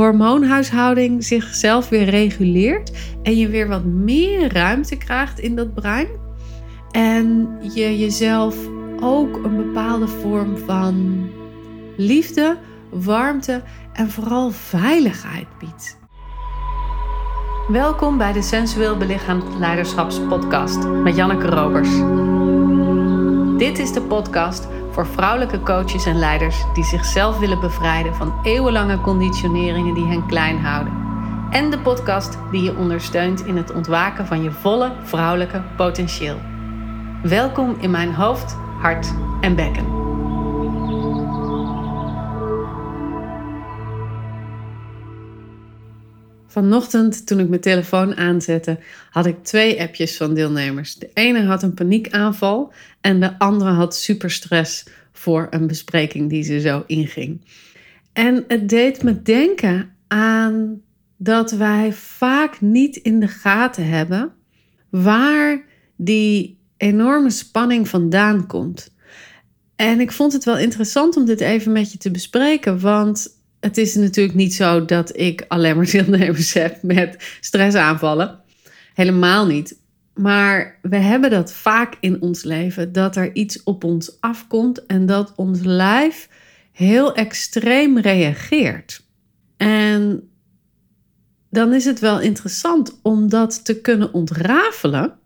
hormoonhuishouding zichzelf weer reguleert en je weer wat meer ruimte krijgt in dat brein. En je jezelf ook een bepaalde vorm van liefde, warmte en vooral veiligheid biedt. Welkom bij de Sensueel Belichaamd Leiderschapspodcast met Janneke Robers. Dit is de podcast voor vrouwelijke coaches en leiders die zichzelf willen bevrijden van eeuwenlange conditioneringen die hen klein houden. En de podcast die je ondersteunt in het ontwaken van je volle vrouwelijke potentieel. Welkom in mijn hoofd, hart en bekken. Vanochtend, toen ik mijn telefoon aanzette, had ik twee appjes van deelnemers. De ene had een paniekaanval en de andere had superstress voor een bespreking die ze zo inging. En het deed me denken aan dat wij vaak niet in de gaten hebben waar die enorme spanning vandaan komt. En ik vond het wel interessant om dit even met je te bespreken, want het is natuurlijk niet zo dat ik alleen maar deelnemers heb met stressaanvallen. Helemaal niet. Maar we hebben dat vaak in ons leven, dat er iets op ons afkomt en dat ons lijf heel extreem reageert. En dan is het wel interessant om dat te kunnen ontrafelen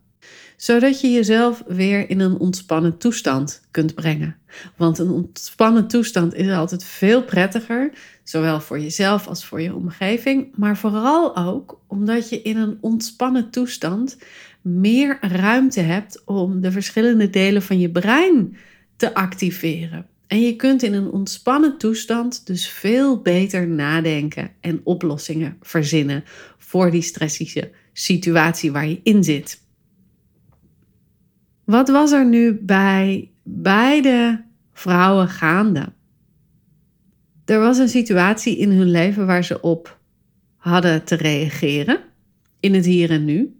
zodat je jezelf weer in een ontspannen toestand kunt brengen. Want een ontspannen toestand is altijd veel prettiger, zowel voor jezelf als voor je omgeving, maar vooral ook omdat je in een ontspannen toestand meer ruimte hebt om de verschillende delen van je brein te activeren. En je kunt in een ontspannen toestand dus veel beter nadenken en oplossingen verzinnen voor die stressige situatie waar je in zit. Wat was er nu bij beide vrouwen gaande? Er was een situatie in hun leven waar ze op hadden te reageren, in het hier en nu.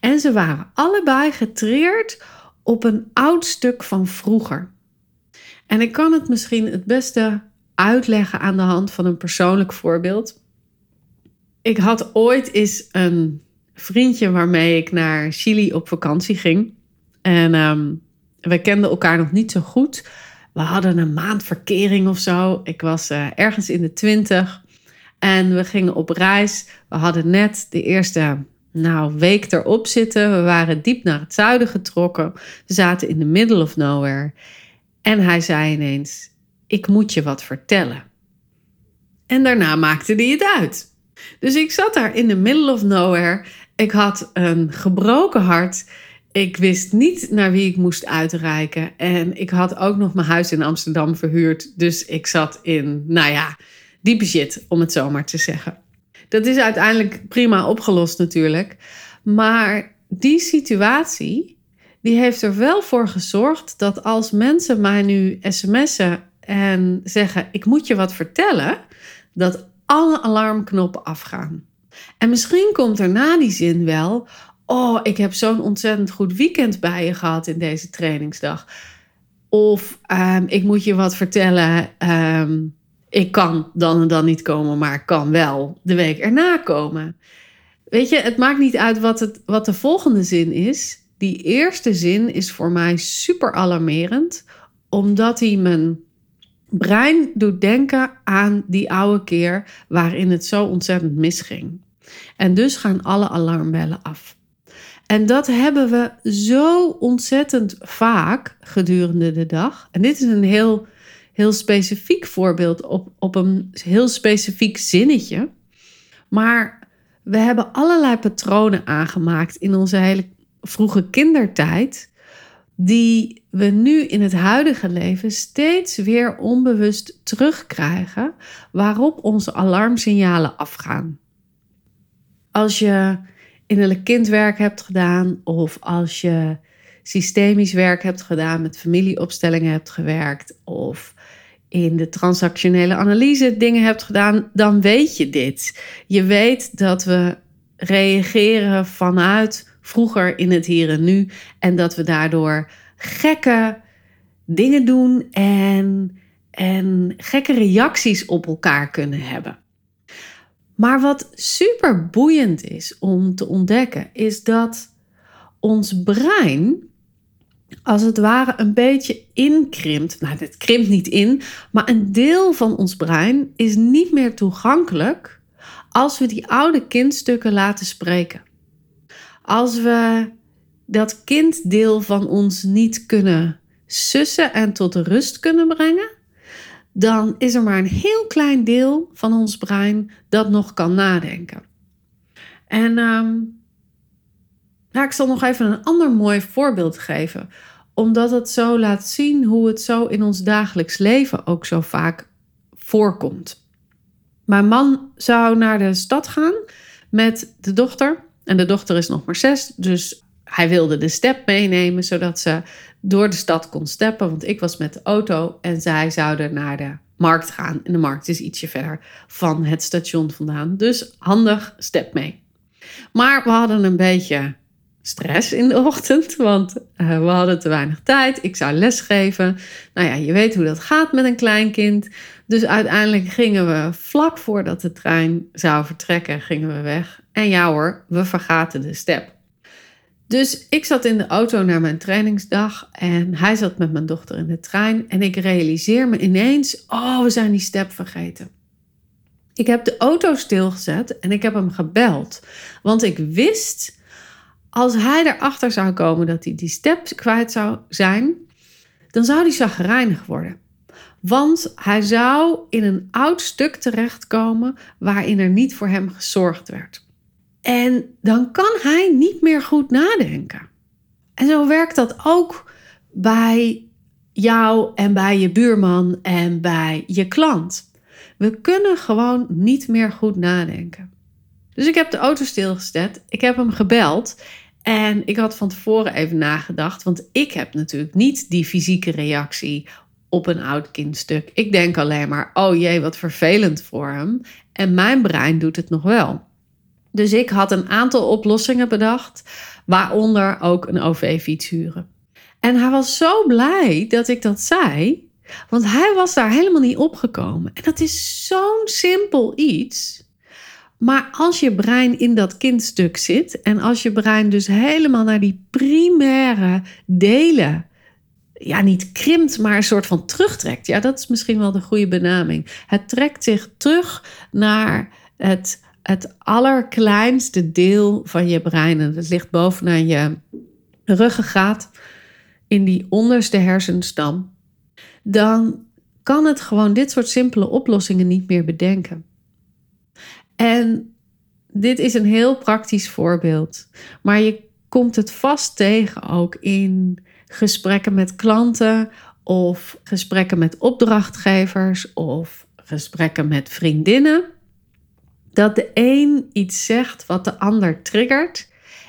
En ze waren allebei getreerd op een oud stuk van vroeger. En ik kan het misschien het beste uitleggen aan de hand van een persoonlijk voorbeeld. Ik had ooit eens een vriendje waarmee ik naar Chili op vakantie ging. En um, we kenden elkaar nog niet zo goed. We hadden een maand verkering of zo. Ik was uh, ergens in de twintig. En we gingen op reis. We hadden net de eerste nou, week erop zitten. We waren diep naar het zuiden getrokken. We zaten in the middle of nowhere. En hij zei ineens: Ik moet je wat vertellen. En daarna maakte hij het uit. Dus ik zat daar in the middle of nowhere. Ik had een gebroken hart. Ik wist niet naar wie ik moest uitreiken. En ik had ook nog mijn huis in Amsterdam verhuurd. Dus ik zat in, nou ja, diepe shit, om het zo maar te zeggen. Dat is uiteindelijk prima opgelost natuurlijk. Maar die situatie, die heeft er wel voor gezorgd dat als mensen mij nu sms'en en zeggen: Ik moet je wat vertellen, dat alle alarmknoppen afgaan. En misschien komt er na die zin wel: Oh, ik heb zo'n ontzettend goed weekend bij je gehad in deze trainingsdag. Of ehm, ik moet je wat vertellen. Ehm, ik kan dan en dan niet komen, maar kan wel de week erna komen. Weet je, het maakt niet uit wat, het, wat de volgende zin is. Die eerste zin is voor mij super alarmerend, omdat hij mijn brein doet denken aan die oude keer waarin het zo ontzettend misging. En dus gaan alle alarmbellen af. En dat hebben we zo ontzettend vaak gedurende de dag. En dit is een heel, heel specifiek voorbeeld op, op een heel specifiek zinnetje. Maar we hebben allerlei patronen aangemaakt in onze hele vroege kindertijd. Die we nu in het huidige leven steeds weer onbewust terugkrijgen. Waarop onze alarmsignalen afgaan. Als je innerlijk kindwerk hebt gedaan of als je systemisch werk hebt gedaan, met familieopstellingen hebt gewerkt of in de transactionele analyse dingen hebt gedaan, dan weet je dit. Je weet dat we reageren vanuit vroeger in het hier en nu en dat we daardoor gekke dingen doen en, en gekke reacties op elkaar kunnen hebben. Maar wat super boeiend is om te ontdekken, is dat ons brein als het ware een beetje inkrimpt. Nou, het krimpt niet in, maar een deel van ons brein is niet meer toegankelijk als we die oude kindstukken laten spreken. Als we dat kinddeel van ons niet kunnen sussen en tot rust kunnen brengen, dan is er maar een heel klein deel van ons brein dat nog kan nadenken. En um, ik zal nog even een ander mooi voorbeeld geven, omdat het zo laat zien hoe het zo in ons dagelijks leven ook zo vaak voorkomt. Mijn man zou naar de stad gaan met de dochter. En de dochter is nog maar zes, dus hij wilde de step meenemen zodat ze door de stad kon steppen. Want ik was met de auto en zij zouden naar de markt gaan. En de markt is ietsje verder van het station vandaan. Dus handig, step mee. Maar we hadden een beetje stress in de ochtend, want uh, we hadden te weinig tijd. Ik zou lesgeven. Nou ja, je weet hoe dat gaat met een klein kind. Dus uiteindelijk gingen we vlak voordat de trein zou vertrekken, gingen we weg. En ja hoor, we vergaten de step. Dus ik zat in de auto naar mijn trainingsdag en hij zat met mijn dochter in de trein. En ik realiseer me ineens: oh, we zijn die step vergeten. Ik heb de auto stilgezet en ik heb hem gebeld. Want ik wist, als hij erachter zou komen dat hij die step kwijt zou zijn, dan zou hij zagrijnig worden. Want hij zou in een oud stuk terechtkomen waarin er niet voor hem gezorgd werd. En dan kan hij niet meer goed nadenken. En zo werkt dat ook bij jou en bij je buurman en bij je klant. We kunnen gewoon niet meer goed nadenken. Dus ik heb de auto stilgezet, ik heb hem gebeld en ik had van tevoren even nagedacht, want ik heb natuurlijk niet die fysieke reactie op een oud kindstuk. Ik denk alleen maar, oh jee, wat vervelend voor hem. En mijn brein doet het nog wel. Dus ik had een aantal oplossingen bedacht, waaronder ook een OV-fiets huren. En hij was zo blij dat ik dat zei, want hij was daar helemaal niet opgekomen. En dat is zo'n simpel iets. Maar als je brein in dat kindstuk zit en als je brein dus helemaal naar die primaire delen, ja, niet krimpt, maar een soort van terugtrekt. Ja, dat is misschien wel de goede benaming. Het trekt zich terug naar het het allerkleinste deel van je brein. En dat ligt bovenaan je ruggengraat in die onderste hersenstam. Dan kan het gewoon dit soort simpele oplossingen niet meer bedenken. En dit is een heel praktisch voorbeeld. Maar je komt het vast tegen ook in gesprekken met klanten of gesprekken met opdrachtgevers of gesprekken met vriendinnen dat de een iets zegt wat de ander triggert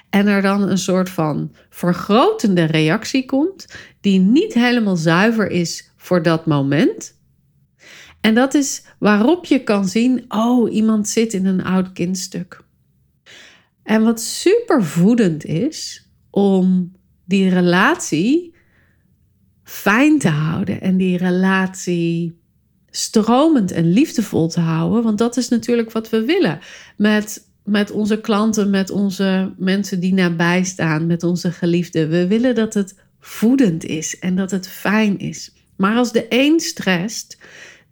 en er dan een soort van vergrotende reactie komt die niet helemaal zuiver is voor dat moment. En dat is waarop je kan zien, oh, iemand zit in een oud kindstuk. En wat super voedend is om die relatie fijn te houden en die relatie stromend en liefdevol te houden. Want dat is natuurlijk wat we willen met, met onze klanten, met onze mensen die nabij staan, met onze geliefden. We willen dat het voedend is en dat het fijn is. Maar als de een stresst,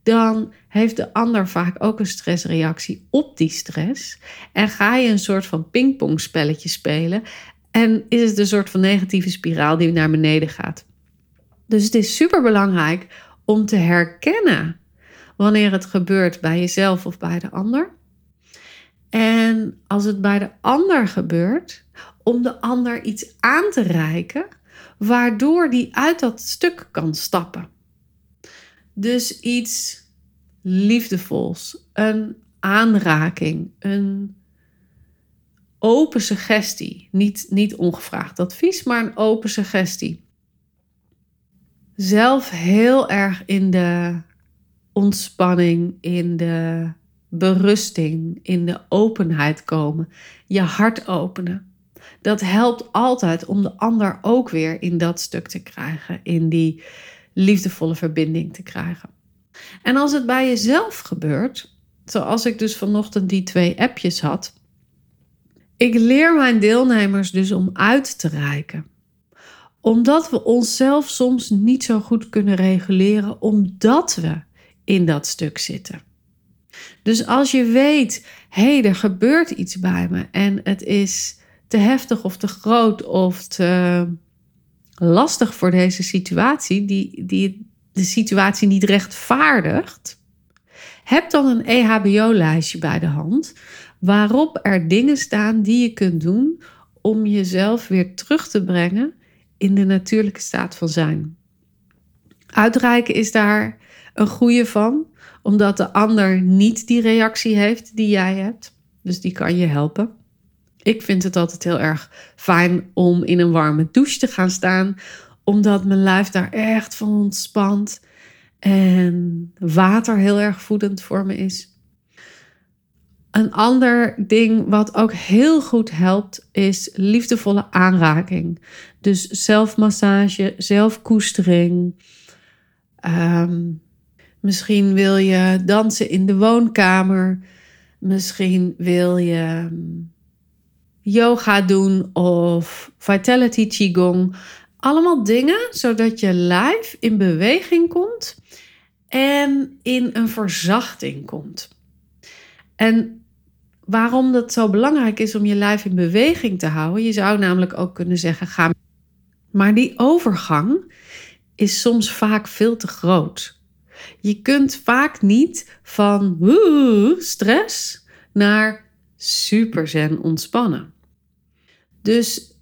dan heeft de ander vaak ook een stressreactie op die stress. En ga je een soort van pingpongspelletje spelen. En is het een soort van negatieve spiraal die naar beneden gaat. Dus het is super belangrijk om te herkennen wanneer het gebeurt bij jezelf of bij de ander. En als het bij de ander gebeurt, om de ander iets aan te reiken, waardoor die uit dat stuk kan stappen. Dus iets liefdevols, een aanraking, een open suggestie. Niet, niet ongevraagd advies, maar een open suggestie. Zelf heel erg in de ontspanning, in de berusting, in de openheid komen. Je hart openen. Dat helpt altijd om de ander ook weer in dat stuk te krijgen, in die liefdevolle verbinding te krijgen. En als het bij jezelf gebeurt, zoals ik dus vanochtend die twee appjes had. Ik leer mijn deelnemers dus om uit te reiken. Omdat we onszelf soms niet zo goed kunnen reguleren, omdat we in dat stuk zitten. Dus als je weet, hé, hey, er gebeurt iets bij me en het is te heftig of te groot of te lastig voor deze situatie, die, die de situatie niet rechtvaardigt, heb dan een EHBO-lijstje bij de hand waarop er dingen staan die je kunt doen om jezelf weer terug te brengen in de natuurlijke staat van zijn. Uitreiken is daar een goede van, omdat de ander niet die reactie heeft die jij hebt. Dus die kan je helpen. Ik vind het altijd heel erg fijn om in een warme douche te gaan staan, omdat mijn lijf daar echt van ontspant en water heel erg voedend voor me is. Een ander ding wat ook heel goed helpt is liefdevolle aanraking. Dus zelfmassage, zelfkoestering. Um, misschien wil je dansen in de woonkamer. Misschien wil je ehm, yoga doen of vitality qigong. Allemaal dingen zodat je lijf in beweging komt en in een verzachting komt. En waarom dat zo belangrijk is om je lijf in beweging te houden, je zou namelijk ook kunnen zeggen: ga. Maar die overgang is soms vaak veel te groot. Je kunt vaak niet van woe, stress naar super zen ontspannen. Dus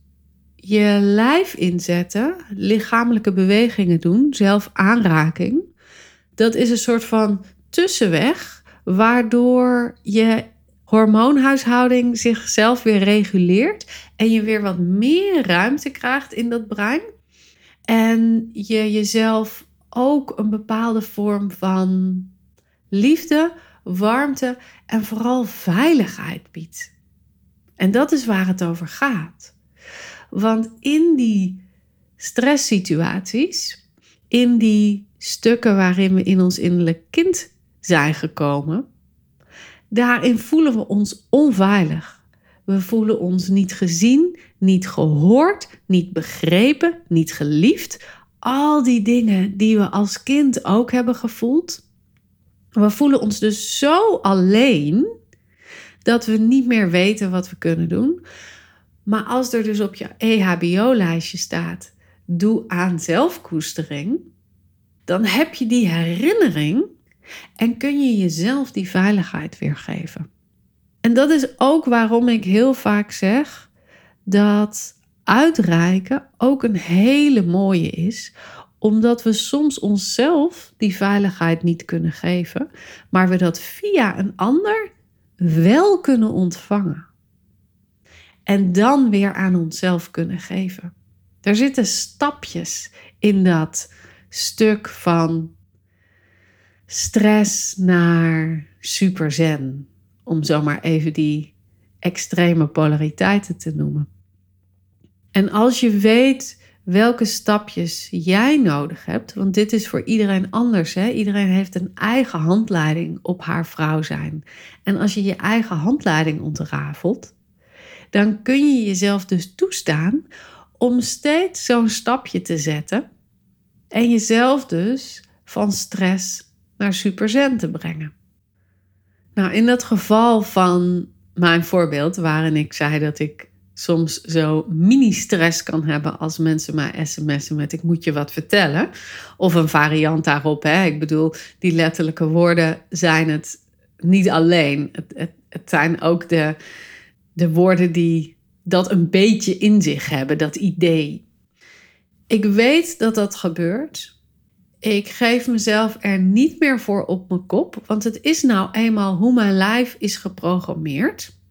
je lijf inzetten, lichamelijke bewegingen doen, zelf aanraking, dat is een soort van tussenweg waardoor je hormoonhuishouding zichzelf weer reguleert en je weer wat meer ruimte krijgt in dat brein. En je jezelf ook een bepaalde vorm van liefde, warmte en vooral veiligheid biedt. En dat is waar het over gaat. Want in die stresssituaties, in die stukken waarin we in ons innerlijk kind zijn gekomen, daarin voelen we ons onveilig. We voelen ons niet gezien, niet gehoord, niet begrepen, niet geliefd. Al die dingen die we als kind ook hebben gevoeld. We voelen ons dus zo alleen dat we niet meer weten wat we kunnen doen. Maar als er dus op je EHBO-lijstje staat: doe aan zelfkoestering, dan heb je die herinnering en kun je jezelf die veiligheid weer geven. En dat is ook waarom ik heel vaak zeg dat uitreiken ook een hele mooie is, omdat we soms onszelf die veiligheid niet kunnen geven, maar we dat via een ander wel kunnen ontvangen. En dan weer aan onszelf kunnen geven. Er zitten stapjes in dat stuk van stress naar super zen. Om zomaar even die extreme polariteiten te noemen. En als je weet welke stapjes jij nodig hebt, want dit is voor iedereen anders. Hè? Iedereen heeft een eigen handleiding op haar vrouw zijn. En als je je eigen handleiding ontrafelt, dan kun je jezelf dus toestaan om steeds zo'n stapje te zetten en jezelf dus van stress naar superzen te brengen. Nou, in dat geval van mijn voorbeeld, waarin ik zei dat ik soms zo mini-stress kan hebben als mensen mij sms'en met ik moet je wat vertellen. Of een variant daarop. Hè. Ik bedoel, die letterlijke woorden zijn het niet alleen. Het, het, zijn ook de, de woorden die dat een beetje in zich hebben, dat idee. Ik weet dat dat gebeurt. Ik geef mezelf er niet meer voor op mijn kop, want het is nou eenmaal hoe mijn lijf is geprogrammeerd.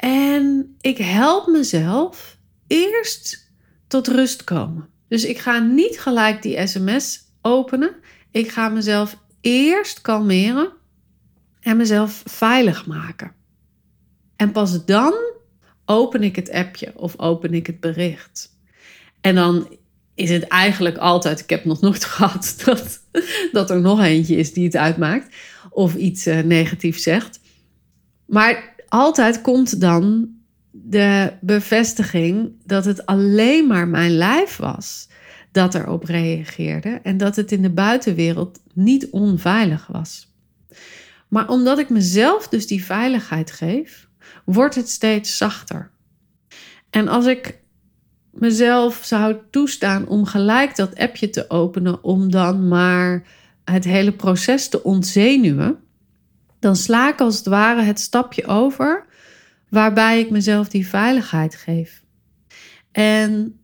En ik help mezelf eerst tot rust komen. Dus ik ga niet gelijk die sms openen. Ik ga mezelf eerst kalmeren en mezelf veilig maken. En pas dan open ik het appje of open ik het bericht. En dan is het eigenlijk altijd, ik heb nog nooit gehad dat, dat er nog eentje is die het uitmaakt of iets uh, negatiefs zegt. Maar altijd komt dan de bevestiging dat het alleen maar mijn lijf was dat erop reageerde en dat het in de buitenwereld niet onveilig was. Maar omdat ik mezelf dus die veiligheid geef, wordt het steeds zachter. En als ik mezelf zou toestaan om gelijk dat appje te openen, om dan maar het hele proces te ontzenuwen, dan sla ik als het ware het stapje over waarbij ik mezelf die veiligheid geef. En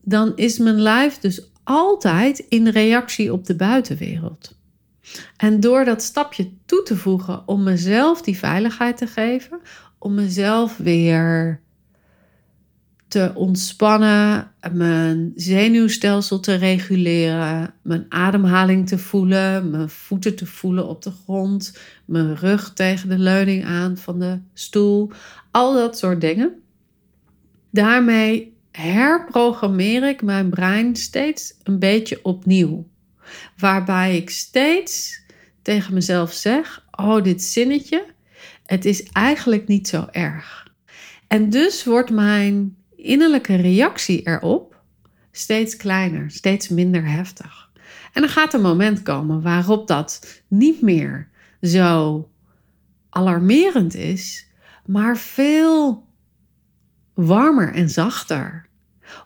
dan is mijn lijf dus altijd in reactie op de buitenwereld. En door dat stapje toe te voegen om mezelf die veiligheid te geven, om mezelf weer te ontspannen, mijn zenuwstelsel te reguleren, mijn ademhaling te voelen, mijn voeten te voelen op de grond, mijn rug tegen de leuning aan van de stoel, al dat soort dingen. Daarmee herprogrammeer ik mijn brein steeds een beetje opnieuw. Waarbij ik steeds tegen mezelf zeg: Oh, dit zinnetje, het is eigenlijk niet zo erg. En dus wordt mijn innerlijke reactie erop steeds kleiner, steeds minder heftig. En dan gaat een moment komen waarop dat niet meer zo alarmerend is, maar veel warmer en zachter.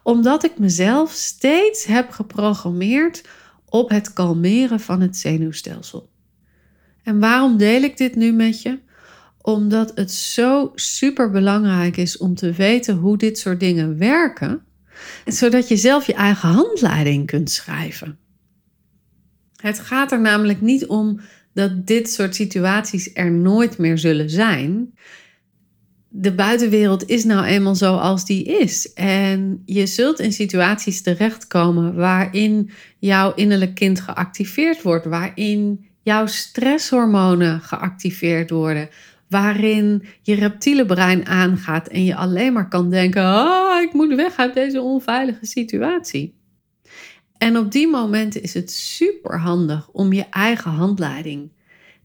Omdat ik mezelf steeds heb geprogrammeerd op het kalmeren van het zenuwstelsel. En waarom deel ik dit nu met je? Omdat het zo super belangrijk is om te weten hoe dit soort dingen werken, zodat je zelf je eigen handleiding kunt schrijven. Het gaat er namelijk niet om dat dit soort situaties er nooit meer zullen zijn. De buitenwereld is nou eenmaal zoals die is. En je zult in situaties terechtkomen waarin jouw innerlijk kind geactiveerd wordt, waarin jouw stresshormonen geactiveerd worden, waarin je reptiele brein aangaat en je alleen maar kan denken: oh, ik moet weg uit deze onveilige situatie. En op die momenten is het super handig om je eigen handleiding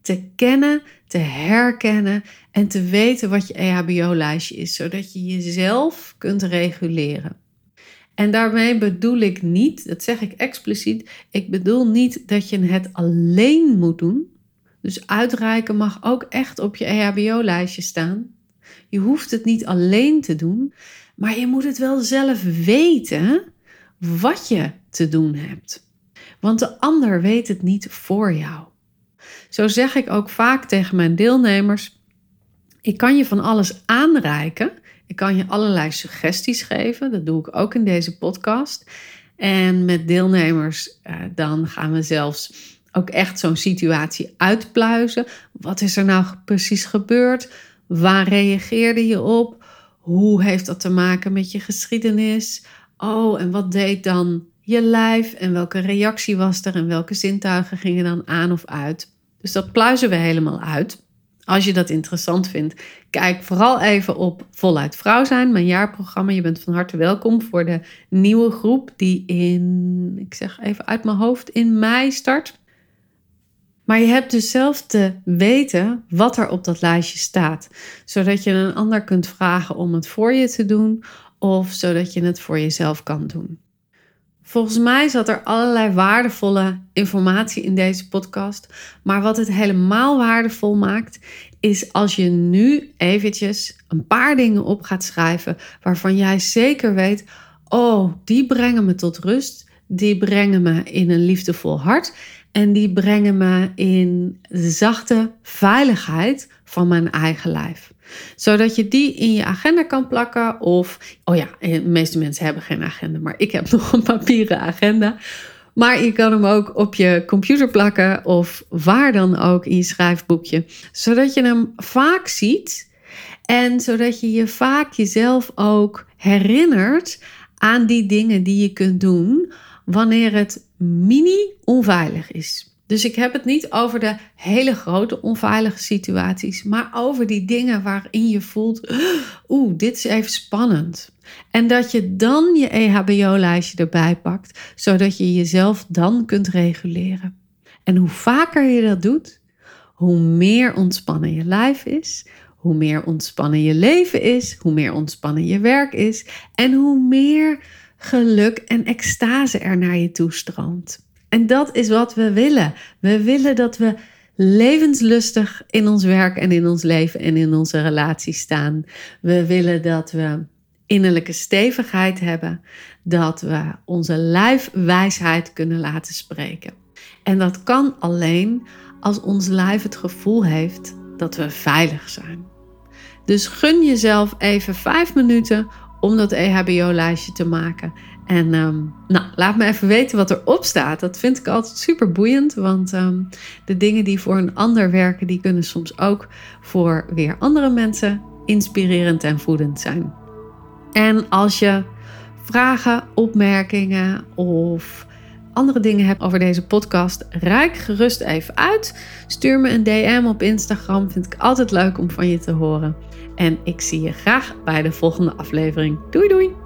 te kennen, te herkennen en te weten wat je EHBO-lijstje is, zodat je jezelf kunt reguleren. En daarmee bedoel ik niet, dat zeg ik expliciet, ik bedoel niet dat je het alleen moet doen. Dus uitreiken mag ook echt op je EHBO-lijstje staan. Je hoeft het niet alleen te doen, maar je moet het wel zelf weten wat je te doen hebt. Want de ander weet het niet voor jou. Zo zeg ik ook vaak tegen mijn deelnemers: ik kan je van alles aanreiken. Ik kan je allerlei suggesties geven. Dat doe ik ook in deze podcast. En met deelnemers, eh, dan gaan we zelfs ook echt zo'n situatie uitpluizen. Wat is er nou precies gebeurd? Waar reageerde je op? Hoe heeft dat te maken met je geschiedenis? Oh, en wat deed dan je lijf? En welke reactie was er? En welke zintuigen gingen dan aan of uit? Dus dat pluizen we helemaal uit. Als je dat interessant vindt, kijk vooral even op Voluit Vrouw zijn, mijn jaarprogramma. Je bent van harte welkom voor de nieuwe groep die in, ik zeg even uit mijn hoofd, in mei start. Maar je hebt dus zelf te weten wat er op dat lijstje staat, zodat je een ander kunt vragen om het voor je te doen of zodat je het voor jezelf kan doen. Volgens mij zat er allerlei waardevolle informatie in deze podcast. Maar wat het helemaal waardevol maakt, is als je nu eventjes een paar dingen op gaat schrijven waarvan jij zeker weet: oh, die brengen me tot rust. Die brengen me in een liefdevol hart. En die brengen me in de zachte veiligheid van mijn eigen lijf. Zodat je die in je agenda kan plakken. Of, oh ja, de meeste mensen hebben geen agenda, maar ik heb nog een papieren agenda. Maar je kan hem ook op je computer plakken of waar dan ook in je schrijfboekje. Zodat je hem vaak ziet en zodat je je vaak jezelf ook herinnert aan die dingen die je kunt doen wanneer het mini onveilig is. Dus ik heb het niet over de hele grote onveilige situaties, maar over die dingen waarin je voelt: oeh, dit is even spannend. En dat je dan je EHBO-lijstje erbij pakt, zodat je jezelf dan kunt reguleren. En hoe vaker je dat doet, hoe meer ontspannen je lijf is, hoe meer ontspannen je leven is, hoe meer ontspannen je werk is en hoe meer geluk en extase er naar je toe stroomt. En dat is wat we willen. We willen dat we levenslustig in ons werk en in ons leven en in onze relatie staan. We willen dat we innerlijke stevigheid hebben, dat we onze lijfwijsheid kunnen laten spreken. En dat kan alleen als ons lijf het gevoel heeft dat we veilig zijn. Dus gun jezelf even vijf minuten om dat EHBO-lijstje te maken. En ehm, nou, laat me even weten wat erop staat. Dat vind ik altijd super boeiend. Want ehm, de dingen die voor een ander werken, die kunnen soms ook voor weer andere mensen inspirerend en voedend zijn. En als je vragen, opmerkingen of andere dingen hebt over deze podcast, rijk gerust even uit. Stuur me een DM op Instagram. Vind ik altijd leuk om van je te horen. En ik zie je graag bij de volgende aflevering. Doei doei!